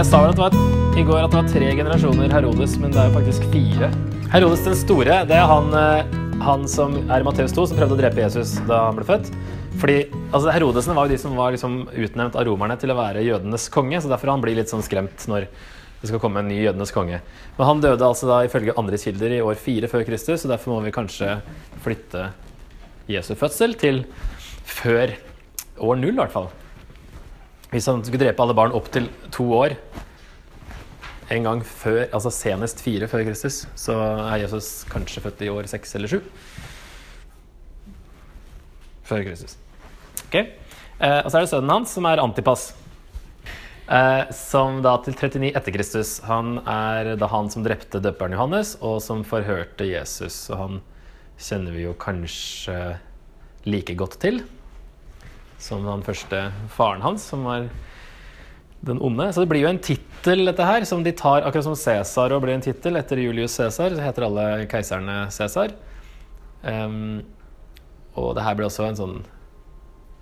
Jeg sa vel at det var, i går at det var tre generasjoner Herodes, men det er jo faktisk fire. Herodes den store, det er han, eh, han som er i Matteus 2, som prøvde å drepe Jesus da han ble født. Fordi altså Herodesen var jo de som var liksom utnevnt av romerne til å være jødenes konge, så derfor han blir litt sånn skremt når det skal komme en ny jødenes konge. Men han døde altså da ifølge andre kilder i år fire før Kristus, så derfor må vi kanskje flytte Jesu fødsel til før år null, i hvert fall. Hvis han skulle drepe alle barn opp til to år en gang før, altså senest fire før Kristus, så er Jesus kanskje født i år seks eller sju. Før Kristus. Ok, eh, Og så er det sønnen hans, som er Antipas. Eh, som da til 39 etter Kristus. Han er da han som drepte døperen Johannes, og som forhørte Jesus. Og han kjenner vi jo kanskje like godt til som den første faren hans, som var den onde. Så det blir jo en tittel, dette her, som de tar akkurat som Cæsar og blir en tittel. Etter Julius Cæsar så heter alle keiserne Cæsar. Um, og det her blir også en sånn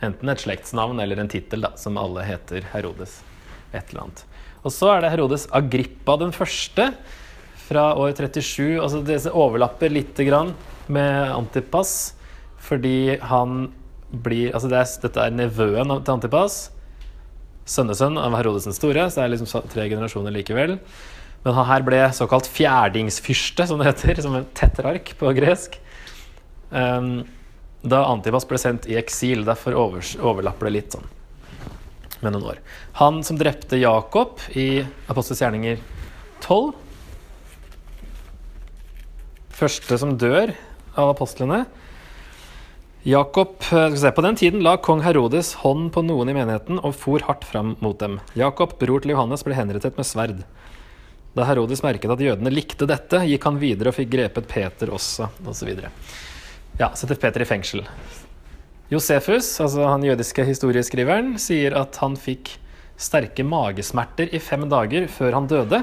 enten et slektsnavn eller en tittel, som alle heter Herodes. Et eller annet. Og så er det Herodes Agrippa den første fra år 37. Altså disse overlapper lite grann med Antipas fordi han blir altså det er, Dette er nevøen til Antipas. Sønnesønn av Herodes den store, så det er liksom tre generasjoner likevel. Men han her ble såkalt fjerdingsfyrste, som det heter, som en tetrark på gresk. Um, da Antipas ble sendt i eksil. Derfor overlapper det litt sånn med noen år. Han som drepte Jakob i Apostels gjerninger 12 Første som dør av apostlene Jakob, eh, På den tiden la kong Herodes hånd på noen i menigheten og for hardt fram mot dem. Jakob, bror til Johannes, ble henrettet med sverd. Da Herodes merket at jødene likte dette, gikk han videre og fikk grepet Peter også, osv. Ja, setter Peter i fengsel. Josefus, altså han jødiske historieskriveren, sier at han fikk sterke magesmerter i fem dager før han døde.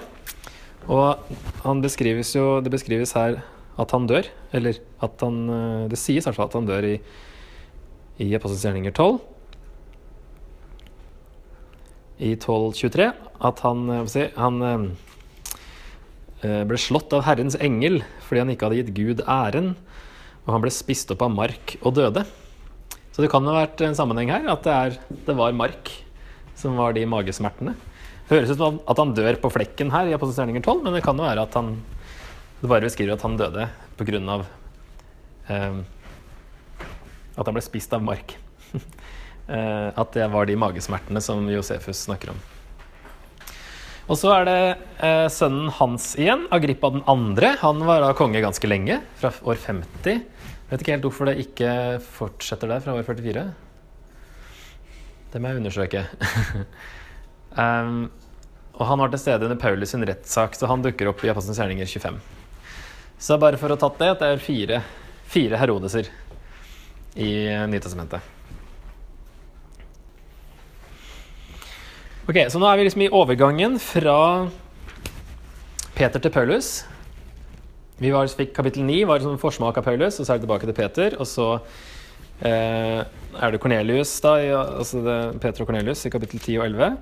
Og han beskrives jo, det beskrives her at han dør. Eller at han eh, Det sies i hvert fall at han dør i, i Apostelens gjerninger 12. I 1223 at han, eh, si, han eh, ble slått av Herrens engel fordi han ikke hadde gitt Gud æren, og han ble spist opp av mark og døde. Så det kan ha vært en sammenheng her, at det, er, det var mark som var de magesmertene. Høres ut som at han dør på flekken her i Apostelens 12, men det kan jo være at han det bare beskriver at han døde pga. Eh, at han ble spist av mark. eh, at det var de magesmertene som Josefus snakker om. Og så er det eh, sønnen hans igjen, Agrippa den andre. Han var da konge ganske lenge, fra år 50. Vet ikke helt hvorfor det ikke fortsetter der fra år 44. Det må jeg undersøke. um, og han var til stede under Paulus sin rettssak, så han dukker opp i Apostelens gjerninger 25. Så bare for å ha tatt det, at det er fire, fire Herodeser i Nytestamentet. Ok, Så nå er vi liksom i overgangen fra Peter til Paulus. Vi var, fikk kapittel 9, var liksom forsmak av Paulus, og så er det tilbake til Peter. Og så eh, er det Cornelius, da, i, altså det, Peter og Cornelius i kapittel 10 og 11.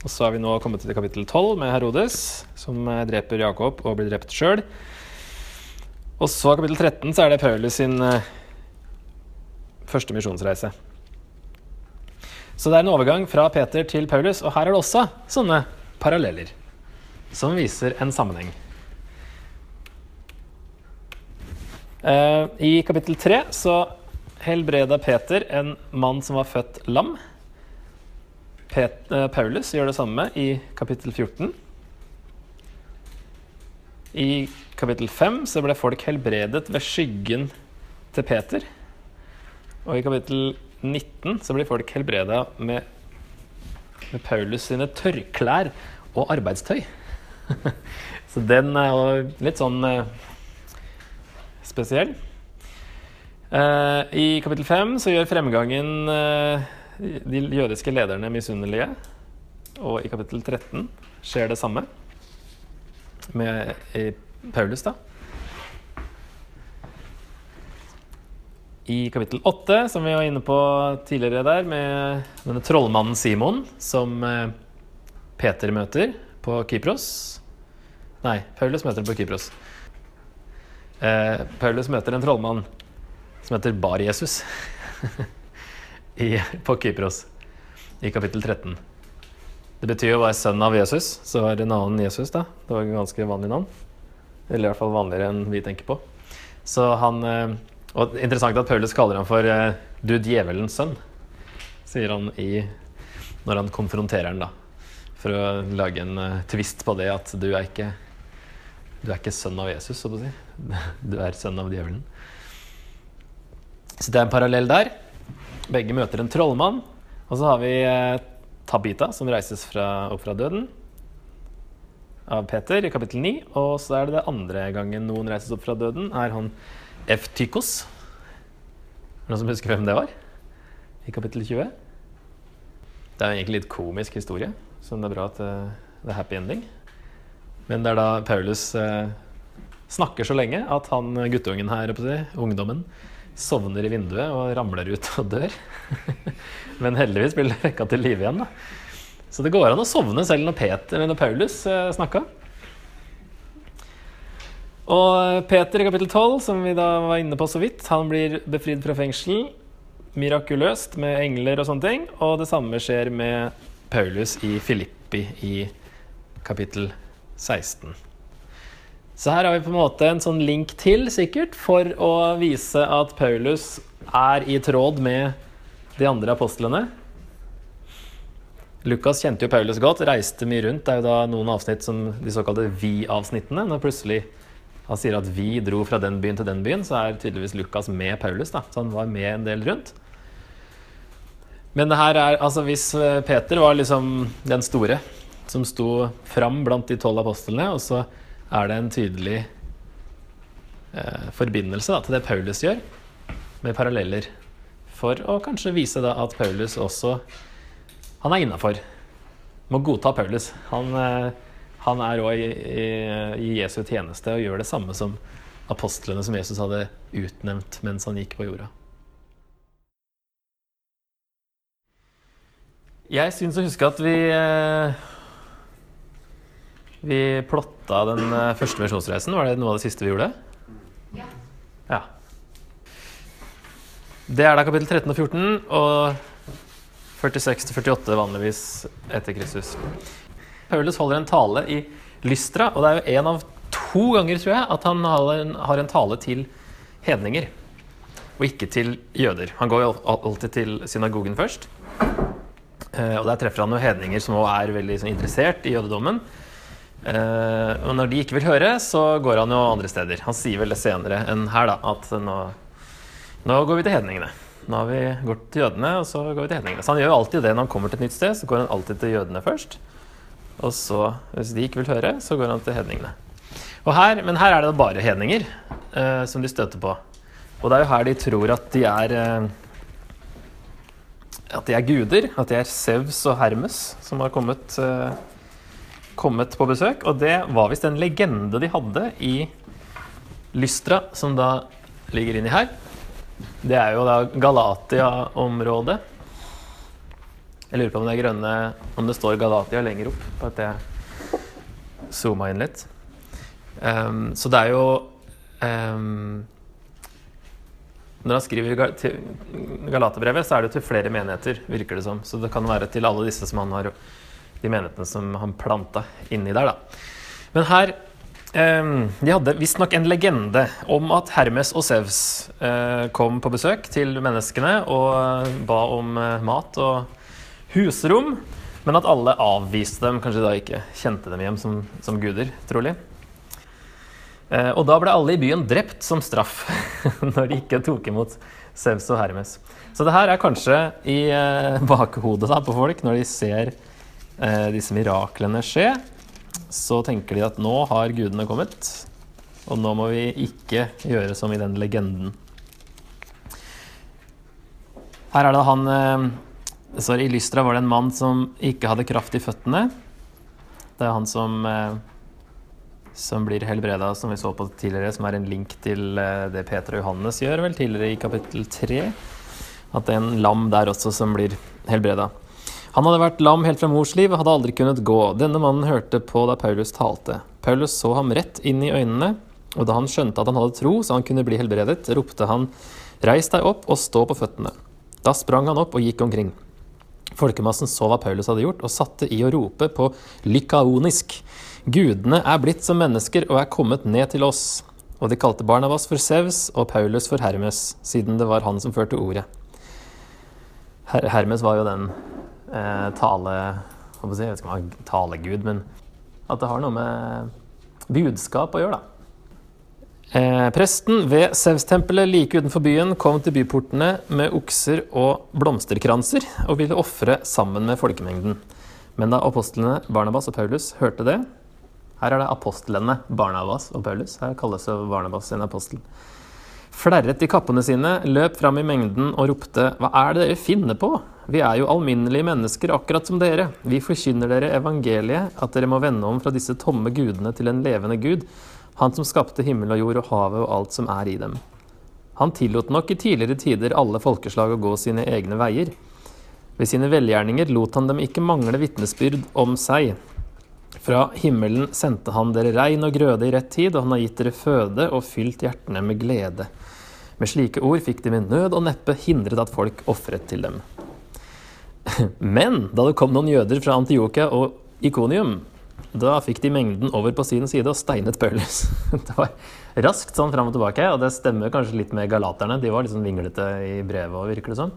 Og så er vi nå kommet til kapittel 12 med Herodes, som eh, dreper Jakob og blir drept sjøl. Og så kapittel 13 så er det Paulus sin uh, første misjonsreise. Så det er en overgang fra Peter til Paulus, og her er det også sånne paralleller som viser en sammenheng. Uh, I kapittel 3 så helbreda Peter en mann som var født lam. Uh, Paulus gjør det samme i kapittel 14. I kapittel 5 så ble folk helbredet ved skyggen til Peter. Og i kapittel 19 så blir folk helbreda med, med Paulus sine tørrklær og arbeidstøy. så den er jo litt sånn eh, spesiell. Eh, I kapittel 5 så gjør fremgangen eh, de jødiske lederne misunnelige. Og i kapittel 13 skjer det samme med Paulus, da. I kapittel 8, som vi var inne på tidligere der, med denne trollmannen Simon, som eh, Peter møter på Kypros. Nei, Paulus møter på Kypros. Eh, Paulus møter en trollmann som heter Bar-Jesus på Kypros i kapittel 13. Det betyr å være sønn av Jesus, så var det en annen Jesus, da. Det var et ganske vanlig navn. Eller i hvert fall vanligere enn vi tenker på. Så han eh, Og interessant at Paulus kaller ham for eh, 'du djevelens sønn', sier han i når han konfronterer ham. For å lage en tvist på det at du er ikke du er ikke sønn av Jesus, så å si. Du er sønn av djevelen. Så det er en parallell der. Begge møter en trollmann. Og så har vi eh, Tabita, som reises fra, opp fra døden, av Peter i kapittel 9. Og så er det det andre gangen noen reises opp fra døden, er han Eftykos. Er det noen som husker hvem det var? I kapittel 20. Det er egentlig litt komisk historie, så det er bra at eh, det er happy ending. Men det er da Paulus eh, snakker så lenge at han guttungen her, ungdommen, sovner i vinduet og ramler ut og dør. Men heldigvis blir det vekka til live igjen. da. Så det går an å sovne selv når, Peter, når Paulus eh, snakka. Og Peter i kapittel 12, som vi da var inne på så vidt, han blir befridd fra fengsel mirakuløst med engler og sånne ting. Og det samme skjer med Paulus i Filippi i kapittel 12. 16. Så her har vi på en måte en sånn link til, sikkert, for å vise at Paulus er i tråd med de andre apostlene. Lukas kjente jo Paulus godt, reiste mye rundt. Det er jo da noen avsnitt som de såkalte vi-avsnittene. Når plutselig han sier at vi dro fra den byen til den byen, så er tydeligvis Lukas med Paulus. da, Så han var med en del rundt. Men det her er, altså hvis Peter var liksom den store som sto fram blant de tolv apostlene, og så er det en tydelig eh, forbindelse da, til det Paulus gjør, med paralleller. For å kanskje vise da at Paulus også Han er innafor. Må godta Paulus. Han, eh, han er òg i, i, i, Jesu tjeneste og gjør det samme som apostlene som Jesus hadde utnevnt mens han gikk på jorda. Jeg syns å huske at vi eh, vi plotta den eh, første misjonsreisen. Var det noe av det siste vi gjorde? Ja. ja. Det er da kapittel 13 og 14 og 46 48 vanligvis etter Kristus. Paulus holder en tale i Lystra, og det er jo en av to ganger, tror jeg, at han har en tale til hedninger, og ikke til jøder. Han går jo alltid til synagogen først. Eh, og der treffer han jo hedninger som også er veldig sånn, interessert i jødedommen. Uh, og når de ikke vil høre, så går han jo andre steder. Han sier vel det senere enn her, da, at nå, nå går vi til hedningene. Nå har vi gått til jødene, og så går vi til hedningene. Så han gjør alltid det når han kommer til et nytt sted. Så går han alltid til jødene først. Og så, hvis de ikke vil høre, så går han til hedningene. Her, men her er det bare hedninger eh, som de støter på. Og det er jo her de tror at de er eh, At de er guder. At de er Sevs og Hermes som har kommet uh, kommet på besøk. Og det var visst en legende de hadde i Lystra, som da ligger inni her. Det er jo da Galatia-området. Jeg lurer på om det er grønne Om det står Galatia lenger opp. på at jeg zooma inn litt. Um, så det er jo um, Når han skriver Galaterbrevet, så er det til flere menigheter, virker det som. Så det kan være til alle disse som han har de menighetene som han planta inni der. da. Men her eh, De hadde visstnok en legende om at Hermes og Sevs eh, kom på besøk til menneskene og ba om eh, mat og husrom, men at alle avviste dem, kanskje da ikke kjente dem hjem som, som guder, trolig. Eh, og da ble alle i byen drept som straff når de ikke tok imot Sevs og Hermes. Så det her er kanskje i eh, bakhodet da, på folk når de ser eh, disse miraklene skje, så tenker de at nå har gudene kommet, og nå må vi ikke gjøre som i den legenden. Her er det han eh, sorry, I Lystra var det en mann som ikke hadde kraft i føttene. Det er han som, eh, som blir helbreda, som vi så på tidligere, som er en link til eh, det Peter og Johannes gjør vel tidligere i kapittel 3. At det er en lam der også som blir helbreda. Han hadde vært lam helt fra mors liv og hadde aldri kunnet gå. Denne mannen hørte på da Paulus talte. Paulus så ham rett inn i øynene, og da han skjønte at han hadde tro så han kunne bli helbredet, ropte han, Reis deg opp og stå på føttene. Da sprang han opp og gikk omkring. Folkemassen så hva Paulus hadde gjort, og satte i å rope på lykaonisk. Gudene er blitt som mennesker og er kommet ned til oss. Og de kalte Barnabas for Sevs og Paulus for Hermes, siden det var han som førte ordet. Her Hermes var jo den eh, tale... Jeg vet ikke om han er talegud, men at det har noe med budskap å gjøre, da. Eh, presten ved Sevstempelet like utenfor byen kom til byportene med okser og blomsterkranser og ville ofre sammen med folkemengden. Men da apostlene Barnabas og Paulus hørte det Her er det apostlene Barnabas og Paulus. Her kalles jo Barnabas en apostel. Flerret i kappene sine, løp fram i mengden og ropte Hva er det dere finner på? Vi er jo alminnelige mennesker, akkurat som dere. Vi forkynner dere evangeliet, at dere må vende om fra disse tomme gudene til en levende gud han som skapte himmel og jord og havet og alt som er i dem. Han tillot nok i tidligere tider alle folkeslag å gå sine egne veier. Ved sine velgjerninger lot han dem ikke mangle vitnesbyrd om seg. Fra himmelen sendte han dere regn og grøde i rett tid, og han har gitt dere føde og fylt hjertene med glede. Med slike ord fikk de med nød og neppe hindret at folk ofret til dem. Men da det kom noen jøder fra Antiokia og Ikonium, da fikk de mengden over på sin side og steinet Paulus. Det var raskt sånn fram og tilbake, og det stemmer kanskje litt med galaterne. De var litt sånn vinglete i brevet òg, virker det som.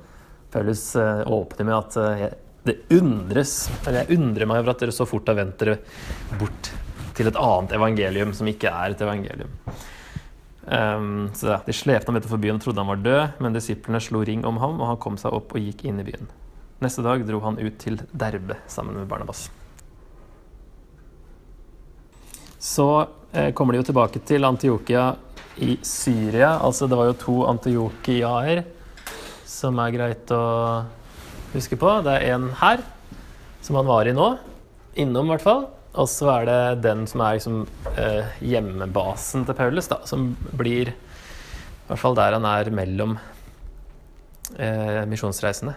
Paulus uh, åpner med at uh, det undres, eller jeg undrer meg over at dere så fort har vendt dere bort til et annet evangelium som ikke er et evangelium. Um, så ja, De slepte ham utenfor byen og trodde han var død, men disiplene slo ring om ham, og han kom seg opp og gikk inn i byen. Neste dag dro han ut til Derbe sammen med Barnabas. Så eh, kommer de jo tilbake til Antiokia i Syria. Altså det var jo to Antiokiaer som er greit å huske på. Det er en her, som han var i nå. Innom, i hvert fall. Og så er det den som er liksom eh, hjemmebasen til Paulus, da, som blir I hvert fall der han er mellom eh, misjonsreisende.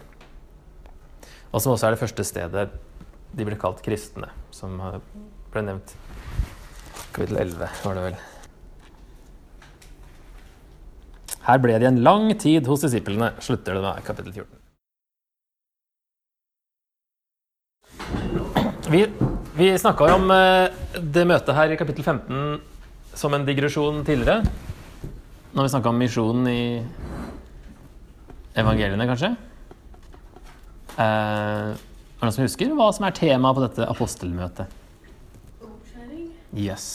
Og som også er det første stedet de ble kalt kristne, som ble nevnt Kapittel 11 var det vel. Her ble de en lang tid hos disiplene, slutter det med kapittel 14. Vi, vi snakka om eh, det møtet her i kapittel 15 som en digresjon tidligere. Når vi snakka om misjonen i evangeliene, kanskje. Eh, er det noen som husker hva som er temaet på dette apostelmøtet? Yes.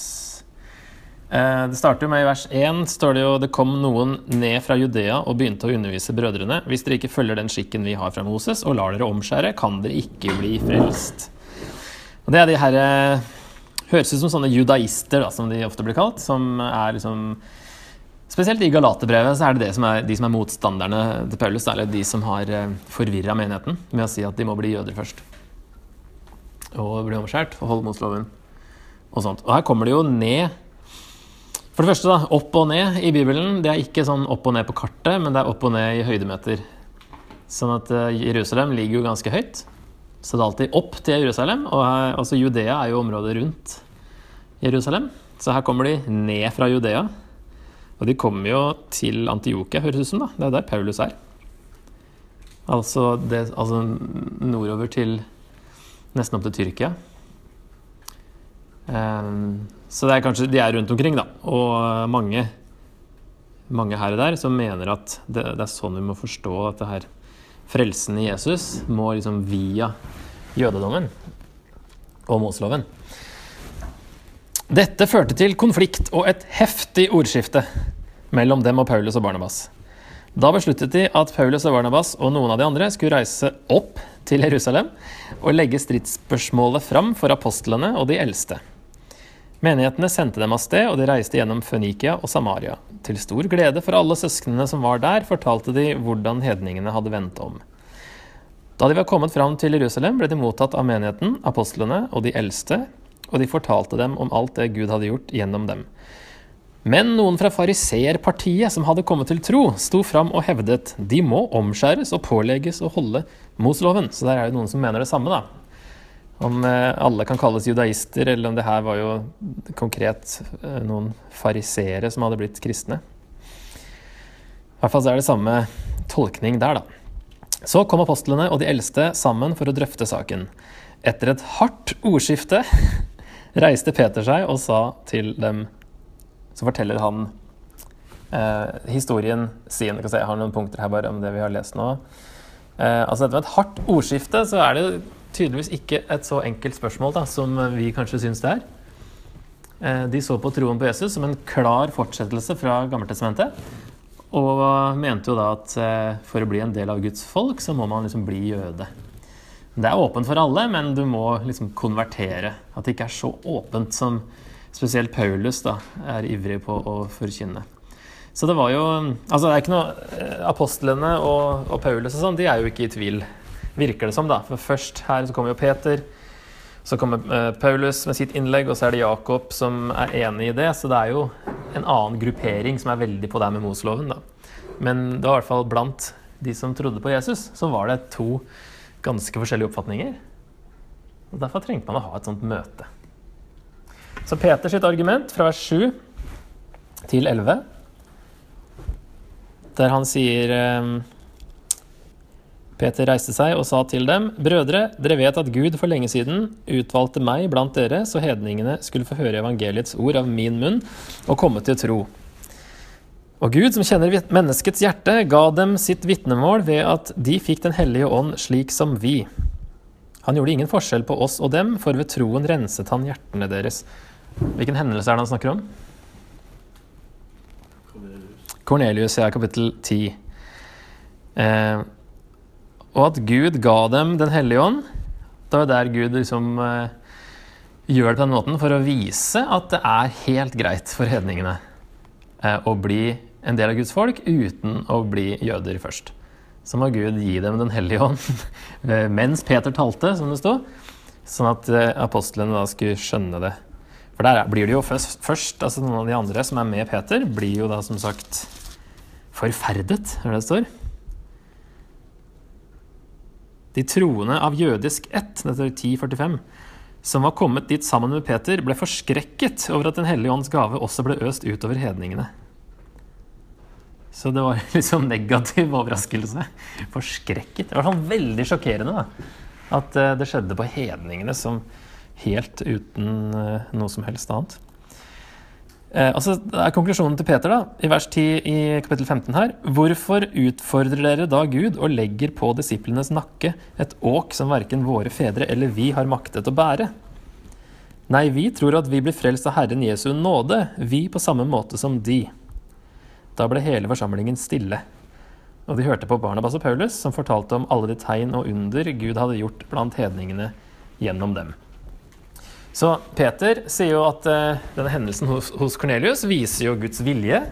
Eh, det starter jo med I vers 1 står det jo det kom noen ned fra Judea og begynte å undervise brødrene. Hvis dere ikke følger den skikken vi har fra Moses, og lar dere omskjære, kan dere ikke bli frelst. Og Det er de her eh, Høres ut som sånne judaister, da, som de ofte blir kalt. Som er liksom Spesielt i Galaterbrevet så er det, det som er, de som er motstanderne til Paulus, eller de som har eh, forvirra menigheten med å si at de må bli jøder først. Og bli omskjært og holde Mosloven og sånt. Og her kommer det jo ned For det første, da, opp og ned i Bibelen. Det er ikke sånn opp og ned på kartet, men det er opp og ned i høydemeter. Sånn at uh, Jerusalem ligger jo ganske høyt. Så det er alltid opp til Jerusalem. Og altså Judea er jo området rundt Jerusalem. Så her kommer de ned fra Judea. Og de kommer jo til Antiokia, høres det ut som. da. Det er der Paulus er. Altså, det, altså nordover til nesten opp til Tyrkia. Um, så det er kanskje, de er rundt omkring, da. Og mange, mange her og der som mener at det, det, er sånn vi må forstå dette her frelsen i Jesus må liksom via jødedommen og Moseloven. Dette førte til konflikt og et heftig ordskifte mellom dem og Paulus og Barnabas. Da besluttet de at Paulus og Barnabas og noen av de andre skulle reise opp til Jerusalem og legge stridsspørsmålet fram for apostlene og de eldste. Menighetene sendte dem av sted, og de reiste gjennom Fønikia og Samaria. Til stor glede for alle søsknene som var der, fortalte de hvordan hedningene hadde vendt om. Da de var kommet fram til Jerusalem, ble de mottatt av menigheten, apostlene og de eldste, og de fortalte dem om alt det Gud hadde gjort gjennom dem. Men noen fra fariseerpartiet som hadde kommet til tro, sto fram og hevdet de må omskjæres og pålegges å holde Mosloven. Så der er det noen som mener det samme, da. Om eh, alle kan kalles judaister, eller om det her var jo konkret eh, noen fariseere som hadde blitt kristne. I hvert fall så er det samme tolkning der, da. Så kom apostlene og de eldste sammen for å drøfte saken. Etter et hardt ordskifte reiste Peter seg og sa til dem så forteller han eh, historien sin. Jeg, har noen punkter her bare om det vi har lest nå. Eh, altså Etter et hardt ordskifte så er det tydeligvis ikke et så enkelt spørsmål da, som vi kanskje syns det er. Eh, de så på troen på Jesus som en klar fortsettelse fra Gammeltestamentet. Og mente jo da at eh, for å bli en del av Guds folk, så må man liksom bli jøde. Det er åpent for alle, men du må liksom konvertere. At det ikke er så åpent som spesielt Paulus da, er ivrig på å forkynne. Så det var jo Altså, det er ikke noe eh, Apostlene og, og Paulus og sånn, de er jo ikke i tvil, virker det som, da. For først her så kommer jo Peter. Så kommer uh, Paulus med sitt innlegg, og så er det Jakob som er enig i det. Så det er jo en annen gruppering som er veldig på det med Mosloven. da. Men det var i hvert fall blant de som trodde på Jesus, så var det to ganske forskjellige oppfatninger. Og Derfor trengte man å ha et sånt møte. Så Peters argument fra vers 7 til 11, der han sier ehm, Peter reiste seg og sa til dem, Brødre, dere vet at Gud for lenge siden utvalgte meg blant dere, så hedningene skulle få høre evangeliets ord av min munn og komme til tro. Og Gud, som kjenner menneskets hjerte, ga dem sitt vitnemål ved at de fikk Den hellige ånd slik som vi. Han gjorde ingen forskjell på oss og dem, for ved troen renset han hjertene deres. Hvilken hendelse er det han snakker om? Kornelius, ja, kapittel 10. Eh, og at Gud ga dem Den hellige ånd. Det var der Gud liksom eh, gjør det på den måten for å vise at det er helt greit for hedningene eh, å bli en del av Guds folk uten å bli jøder først. Så må Gud gi dem Den hellige ånd mens Peter talte, som det sto, sånn at eh, apostlene da skulle skjønne det. For der blir det jo først, altså Noen av de andre som er med Peter, blir jo da som sagt forferdet, er det står. De troende av jødisk ett, dette er 1045, som var kommet dit sammen med Peter, ble forskrekket over at Den hellige ånds gave også ble øst utover hedningene. Så det var liksom negativ overraskelse. Forskrekket. Det var sånn veldig sjokkerende da. at uh, det skjedde på hedningene som helt uten uh, noe som helst annet. Uh, altså, det er konklusjonen til Peter da, i vers 10 i kapittel 15 her. Hvorfor utfordrer dere da Gud og legger på disiplenes nakke et åk som verken våre fedre eller vi har maktet å bære? Nei, vi tror at vi blir frelst av Herren Jesu nåde, vi på samme måte som de. Da ble hele forsamlingen stille. Og de hørte på Barnabas og Paulus, som fortalte om alle de tegn og under Gud hadde gjort blant hedningene gjennom dem. Så Peter sier jo at uh, denne hendelsen hos, hos Cornelius viser jo Guds vilje.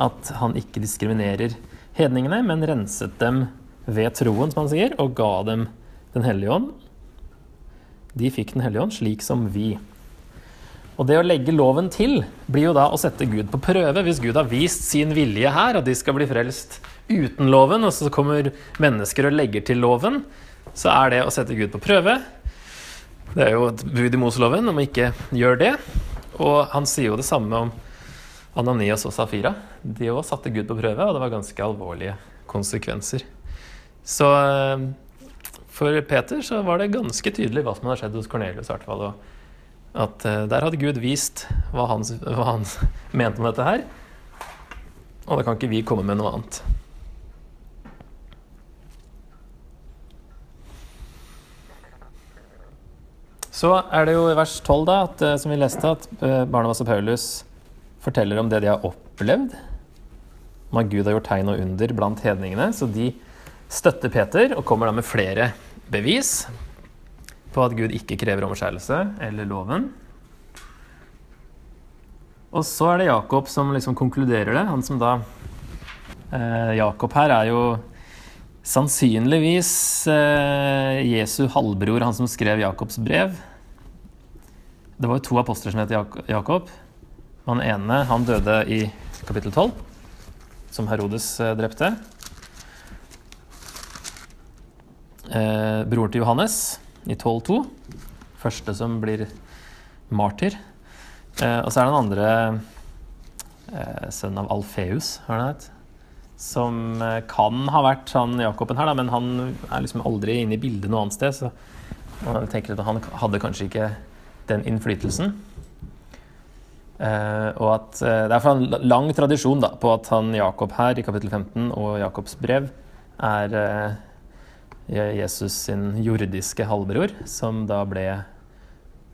At han ikke diskriminerer hedningene, men renset dem ved troen, som han sier, og ga dem Den hellige ånd. De fikk Den hellige ånd slik som vi. Og det å legge loven til blir jo da å sette Gud på prøve. Hvis Gud har vist sin vilje her, at de skal bli frelst uten loven, og så kommer mennesker og legger til loven, så er det å sette Gud på prøve. Det er jo et bud i Moseloven om å ikke gjøre det. Og han sier jo det samme om Ananias og Safira. De òg satte Gud på prøve, og det var ganske alvorlige konsekvenser. Så eh, for Peter så var det ganske tydelig hva som hadde skjedd hos Kornelius. At uh, der hadde Gud vist hva han, hva han mente om dette her. Og da kan ikke vi komme med noe annet. Så er det jo i vers 12, da, at, uh, som vi leste, at uh, Barnabas og Paulus forteller om det de har opplevd. Om at Gud har gjort tegn og under blant hedningene. Så de støtter Peter og kommer da med flere bevis på at Gud ikke krever omskjærelse eller loven. Og så er det Jakob som liksom konkluderer det. Han som da eh, Jakob her er jo sannsynligvis eh, Jesu halvbror, han som skrev Jakobs brev. Det var jo to apostler som het Jakob. Han ene han døde i kapittel 12, som Herodes eh, drepte. Eh, broren til Johannes i 12.2. Første som blir martyr. Eh, og så er det den andre eh, sønnen av Alfeus, har han hett. Som eh, kan ha vært han Jakoben her, da, men han er liksom aldri inne i bildet noe annet sted. Så man tenker at han hadde kanskje ikke den innflytelsen. Uh, og at uh, Det er en lang tradisjon da, på at han Jakob her i kapittel 15 og Jakobs brev er uh, Jesus sin jordiske halvbror, som da ble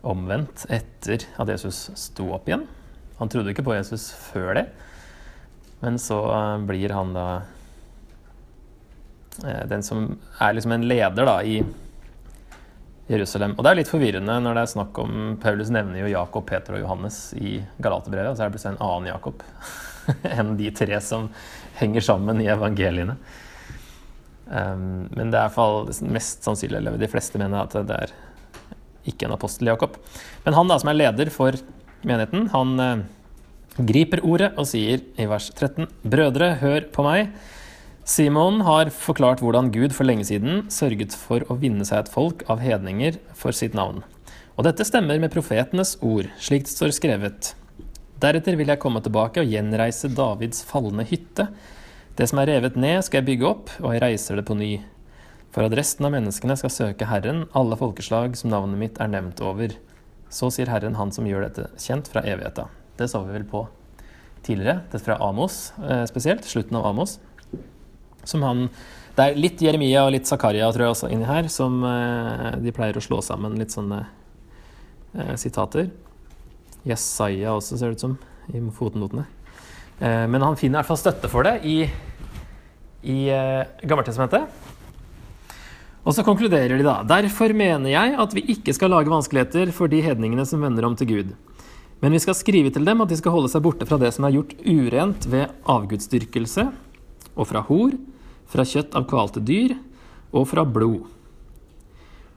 omvendt etter at Jesus sto opp igjen. Han trodde ikke på Jesus før det, men så blir han da den som er liksom en leder da i Jerusalem. Og det er litt forvirrende når det er snakk om Paulus nevner jo Jakob, Peter og Johannes i Galaterbrevet, og så er det plutselig en annen Jakob enn de tre som henger sammen i evangeliene. Um, men det er fall mest sannsynlig, eller de fleste mener at det er ikke en apostel Jakob. Men han da som er leder for menigheten, han uh, griper ordet og sier i vers 13.: Brødre, hør på meg. Simon har forklart hvordan Gud for lenge siden sørget for å vinne seg et folk av hedninger for sitt navn. Og dette stemmer med profetenes ord, slik det står skrevet. Deretter vil jeg komme tilbake og gjenreise Davids falne hytte. Det som er revet ned, skal jeg bygge opp, og jeg reiser det på ny. For at resten av menneskene skal søke Herren, alle folkeslag som navnet mitt er nevnt over. Så sier Herren, han som gjør dette kjent fra evigheta. Det så vi vel på tidligere, dette fra Amos eh, spesielt, slutten av Amos. Som han Det er litt Jeremia og litt Zakaria tror jeg også inni her, som eh, de pleier å slå sammen litt sånne eh, sitater. Jesaja også, ser det ut som, i fotnotene. Men han finner i hvert fall støtte for det i, i Gammeltestamentet. Og så konkluderer de da. Derfor mener jeg at vi ikke skal lage vanskeligheter for de hedningene som vender om til Gud. Men vi skal skrive til dem at de skal holde seg borte fra det som er gjort urent ved avgudsdyrkelse, og fra hor, fra kjøtt av kvalte dyr og fra blod.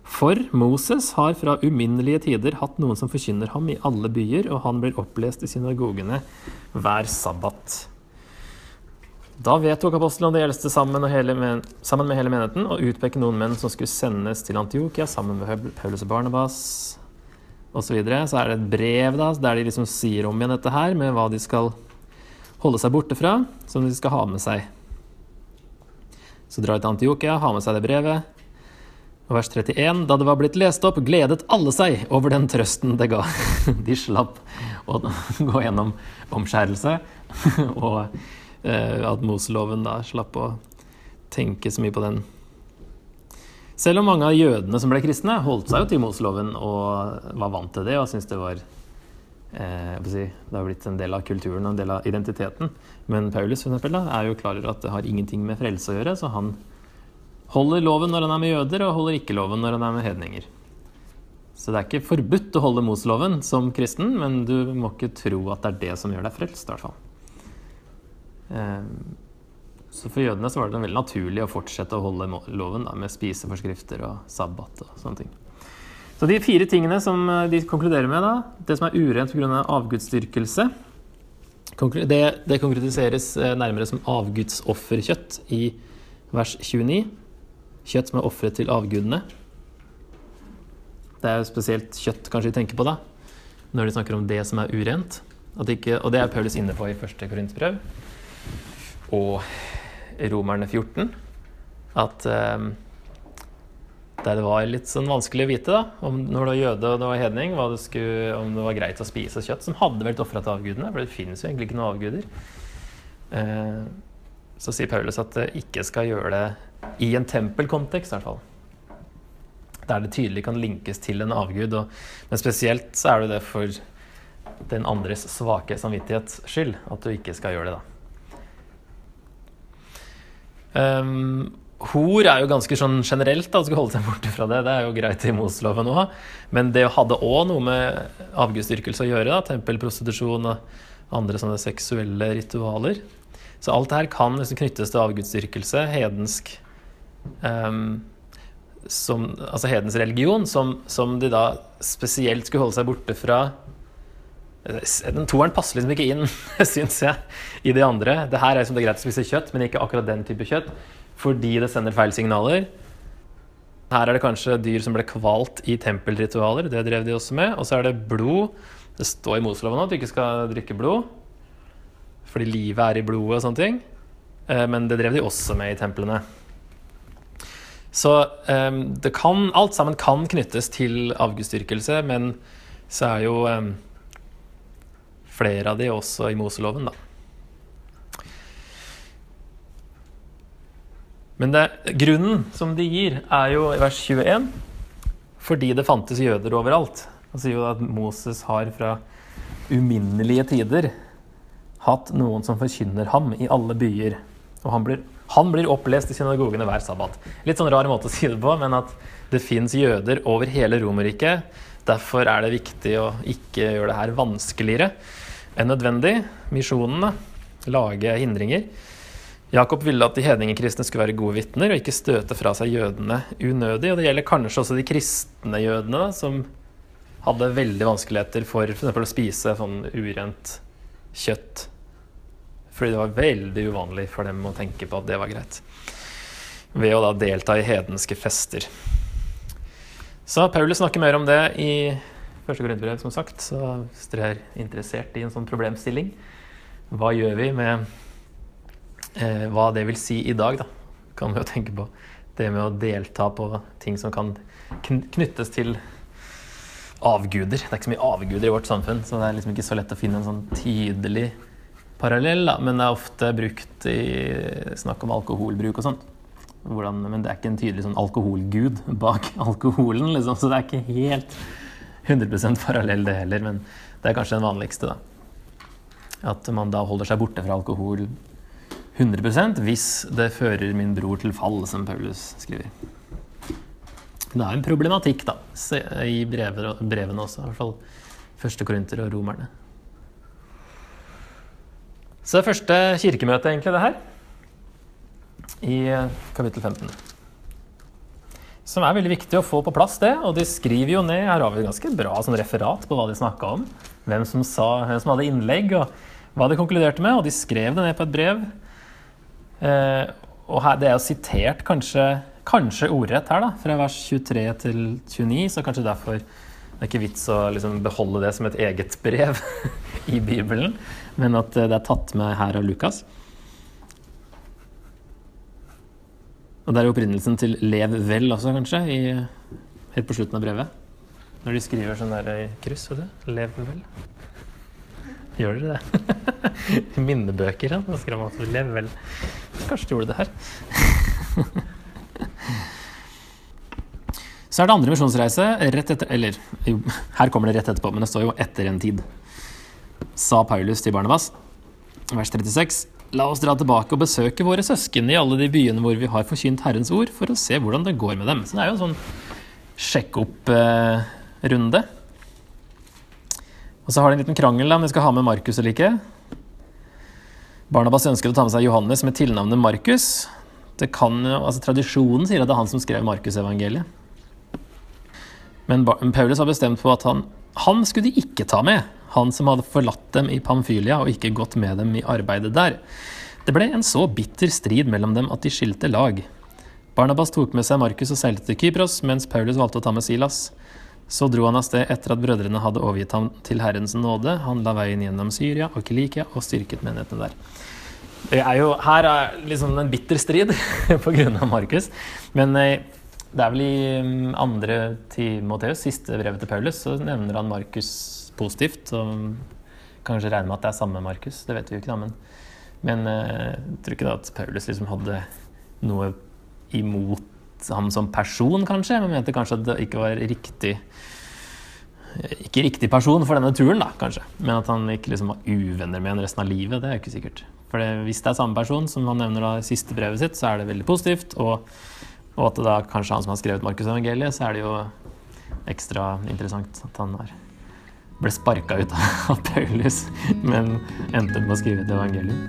For Moses har fra uminnelige tider hatt noen som forkynner ham i alle byer, og han blir opplest i synagogene hver sabbat. Da vedtok apostelen og de eldste sammen, men, sammen, med hele menigheten å utpeke noen menn som skulle sendes til Antiokia sammen med Paulus og Barnabas osv. Så, videre. så er det et brev da, der de liksom sier om igjen dette her, med hva de skal holde seg borte fra, som de skal ha med seg. Så drar de til Antiokia, har med seg det brevet. Og vers 31. Da det var blitt lest opp, gledet alle seg over den trøsten det ga. De slapp å gå gjennom omskjærelse, og eh, at Moseloven da slapp å tenke så mye på den. Selv om mange av jødene som ble kristne, holdt seg jo til Moseloven og var vant til det og syntes det var eh, si, Det har blitt en del av kulturen og en del av identiteten. Men Paulus for eksempel, da, er jo klar over at det har ingenting med frelse å gjøre, så han holder loven når han er med jøder, og holder ikke loven når han er med hedninger. Så det er ikke forbudt å holde Moseloven som kristen, men du må ikke tro at det er det som gjør deg frelst, i hvert fall. Eh, så for jødene så var det veldig naturlig å fortsette å holde loven da, med spiseforskrifter og sabbat og sånne ting. Så de fire tingene som eh, de konkluderer med, da, det som er urent pga. avgudsdyrkelse, det, det konkretiseres eh, nærmere som avgudsofferkjøtt i vers 29. Kjøtt som er ofret til avgudene. Det er jo spesielt kjøtt kanskje de tenker på da, når de snakker om det som er urent. Ikke, og det er Paulus inne på i første Korintsbrev og Romerne 14. At um, det var litt sånn vanskelig å vite, da, om når du var jøde og du var hedning, det skulle, om det var greit å spise kjøtt som hadde vært ofra til avgudene, for det finnes jo egentlig ikke noen avguder. Eh, så sier Paulus at det ikke skal gjøre det i en tempelkontekst, i hvert fall. Der det tydelig kan linkes til en avgud. Og, men spesielt så er det det for den andres svake samvittighets skyld at du ikke skal gjøre det, da. Um, Hor er jo ganske sånn generelt, da, skal holde seg borte fra det. Det er jo greit i Moseloven òg. Men det hadde òg noe med avgudsdyrkelse å gjøre. da, Tempelprostitusjon og andre sånne seksuelle ritualer. Så alt det her kan liksom knyttes til avgudsdyrkelse, hedensk um, som, Altså hedens religion, som, som, de da spesielt skulle holde seg borte fra Den toeren passer liksom ikke inn, syns jeg, i de andre. Det her er liksom det er greit å spise kjøtt, men ikke akkurat den type kjøtt. Fordi det sender feil signaler. Her er det kanskje dyr som ble kvalt i tempelritualer. Det drev de også med. Og så er det blod. Det står i Moseloven at du ikke skal drikke blod. Fordi livet er i blodet og sånne ting. Eh, men det drev de også med i templene. Så det kan, alt sammen kan knyttes til avgudsdyrkelse, men så er jo um, flere av de også i Moseloven, da. Men det, grunnen som de gir, er jo i vers 21 fordi det fantes jøder overalt. Han sier jo at Moses har fra uminnelige tider hatt noen som forkynner ham i alle byer. Og han blir, han blir opplest i synagogene hver sabbat. Litt sånn rar måte å si det på, men at det fins jøder over hele Romerriket. Derfor er det viktig å ikke gjøre det her vanskeligere enn nødvendig. Misjonene lage hindringer. Jakob ville at de hedningekristne skulle være gode vitner og ikke støte fra seg jødene unødig. Og det gjelder kanskje også de kristne jødene, som hadde veldig vanskeligheter for f.eks. å spise sånn urent kjøtt. Fordi det var veldig uvanlig for dem å tenke på at det var greit. Ved å da delta i hedenske fester. Så Paulus snakker mer om det i første grunnbrev, som sagt. Så hvis dere er interessert i en sånn problemstilling, hva gjør vi med eh, hva det vil si i dag, da, kan vi jo tenke på. Det med å delta på ting som kan knyttes til avguder. Det er ikke så mye avguder i vårt samfunn, så det er liksom ikke så lett å finne en sånn tydelig parallell. Da. Men det er ofte brukt i snakk om alkoholbruk og sånt. Hvordan, men det er ikke en tydelig sånn alkoholgud bak alkoholen, liksom, så det er ikke helt 100 parallell, det heller. Men det er kanskje den vanligste, da. At man da holder seg borte fra alkohol 100% hvis det fører min bror til fall, som Paulus skriver. Det er en problematikk da, i brevene også, i hvert fall første korinter og romerne. Så det første kirkemøte, egentlig, det her, i kapittel 15. Som er veldig viktig å få på plass, det. Og de skriver jo ned Her har vi et ganske bra sånn referat på hva de snakka om. Hvem som, sa, hvem som hadde innlegg, og hva de konkluderte med. Og de skrev det ned på et brev. Eh, og her, det er jo sitert kanskje, kanskje ordrett her, da, fra vers 23 til 29, så kanskje derfor det er ikke vits å liksom beholde det som et eget brev i Bibelen, men at det er tatt med her av Lukas. Og det er opprinnelsen til 'lev vel' også, kanskje, i, helt på slutten av brevet. Når de skriver sånn der i kryss. Vet du? 'Lev vel'. Gjør dere det? I Minnebøker, ja. Da skrev man at 'lev vel'. Kanskje de gjorde det her. Så er det andre misjonsreise rett etter Eller jo, her kommer det rett etterpå, men det står jo 'etter en tid'. Sa Paulus til Barnabas, vers 36. La oss dra tilbake og besøke våre søsken i alle de byene hvor vi har forkynt Herrens ord, for å se hvordan det går med dem. Så det er jo en sånn sjekk-opp-runde. Og så har de en liten krangel om de skal ha med Markus eller ikke. Barnabas ønsker å ta med seg Johannes med tilnavnet Markus. Altså, tradisjonen sier at det er han som skrev Markusevangeliet. Men Paulus har bestemt på at han, han skulle de ikke ta med. Han som hadde forlatt dem i Pamfylia og ikke gått med dem i arbeidet der. Det ble en så bitter strid mellom dem at de skilte lag. Barnabas tok med seg Markus og seilte til Kypros, mens Paulus valgte å ta med Silas. Så dro han av sted etter at brødrene hadde overgitt ham til Herrens nåde. Han la veien gjennom Syria og Kilikia og styrket menighetene der. Det er jo, her er liksom en bitter strid pga. Markus. Men eh, det er vel i mm, andre Timoteus, siste brevet til Paulus, så nevner han Markus positivt. Og kanskje regner med at det er samme Markus, det vet vi jo ikke, da. Men, men eh, jeg tror ikke da at Paulus liksom hadde noe imot ham som person, kanskje, men mente kanskje at det ikke var riktig ikke riktig person for denne turen, da, kanskje. Men at han ikke liksom var uvenner med en resten av livet, det er jo ikke sikkert. For hvis det er samme person som han nevner da i siste brevet sitt, så er det veldig positivt. Og, og at det da kanskje er han som har skrevet Markus evangeliet, så er det jo ekstra interessant at han er, ble sparka ut av Paulus, men endte med å skrive et evangelium.